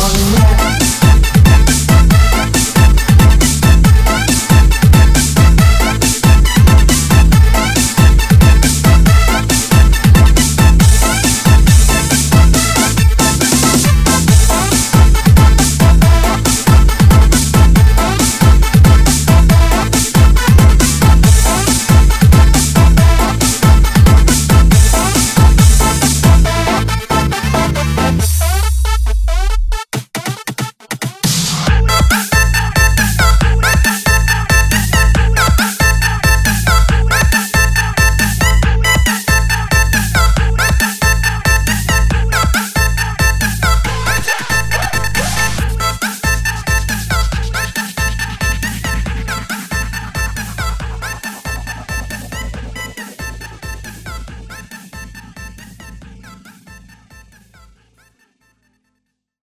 on. the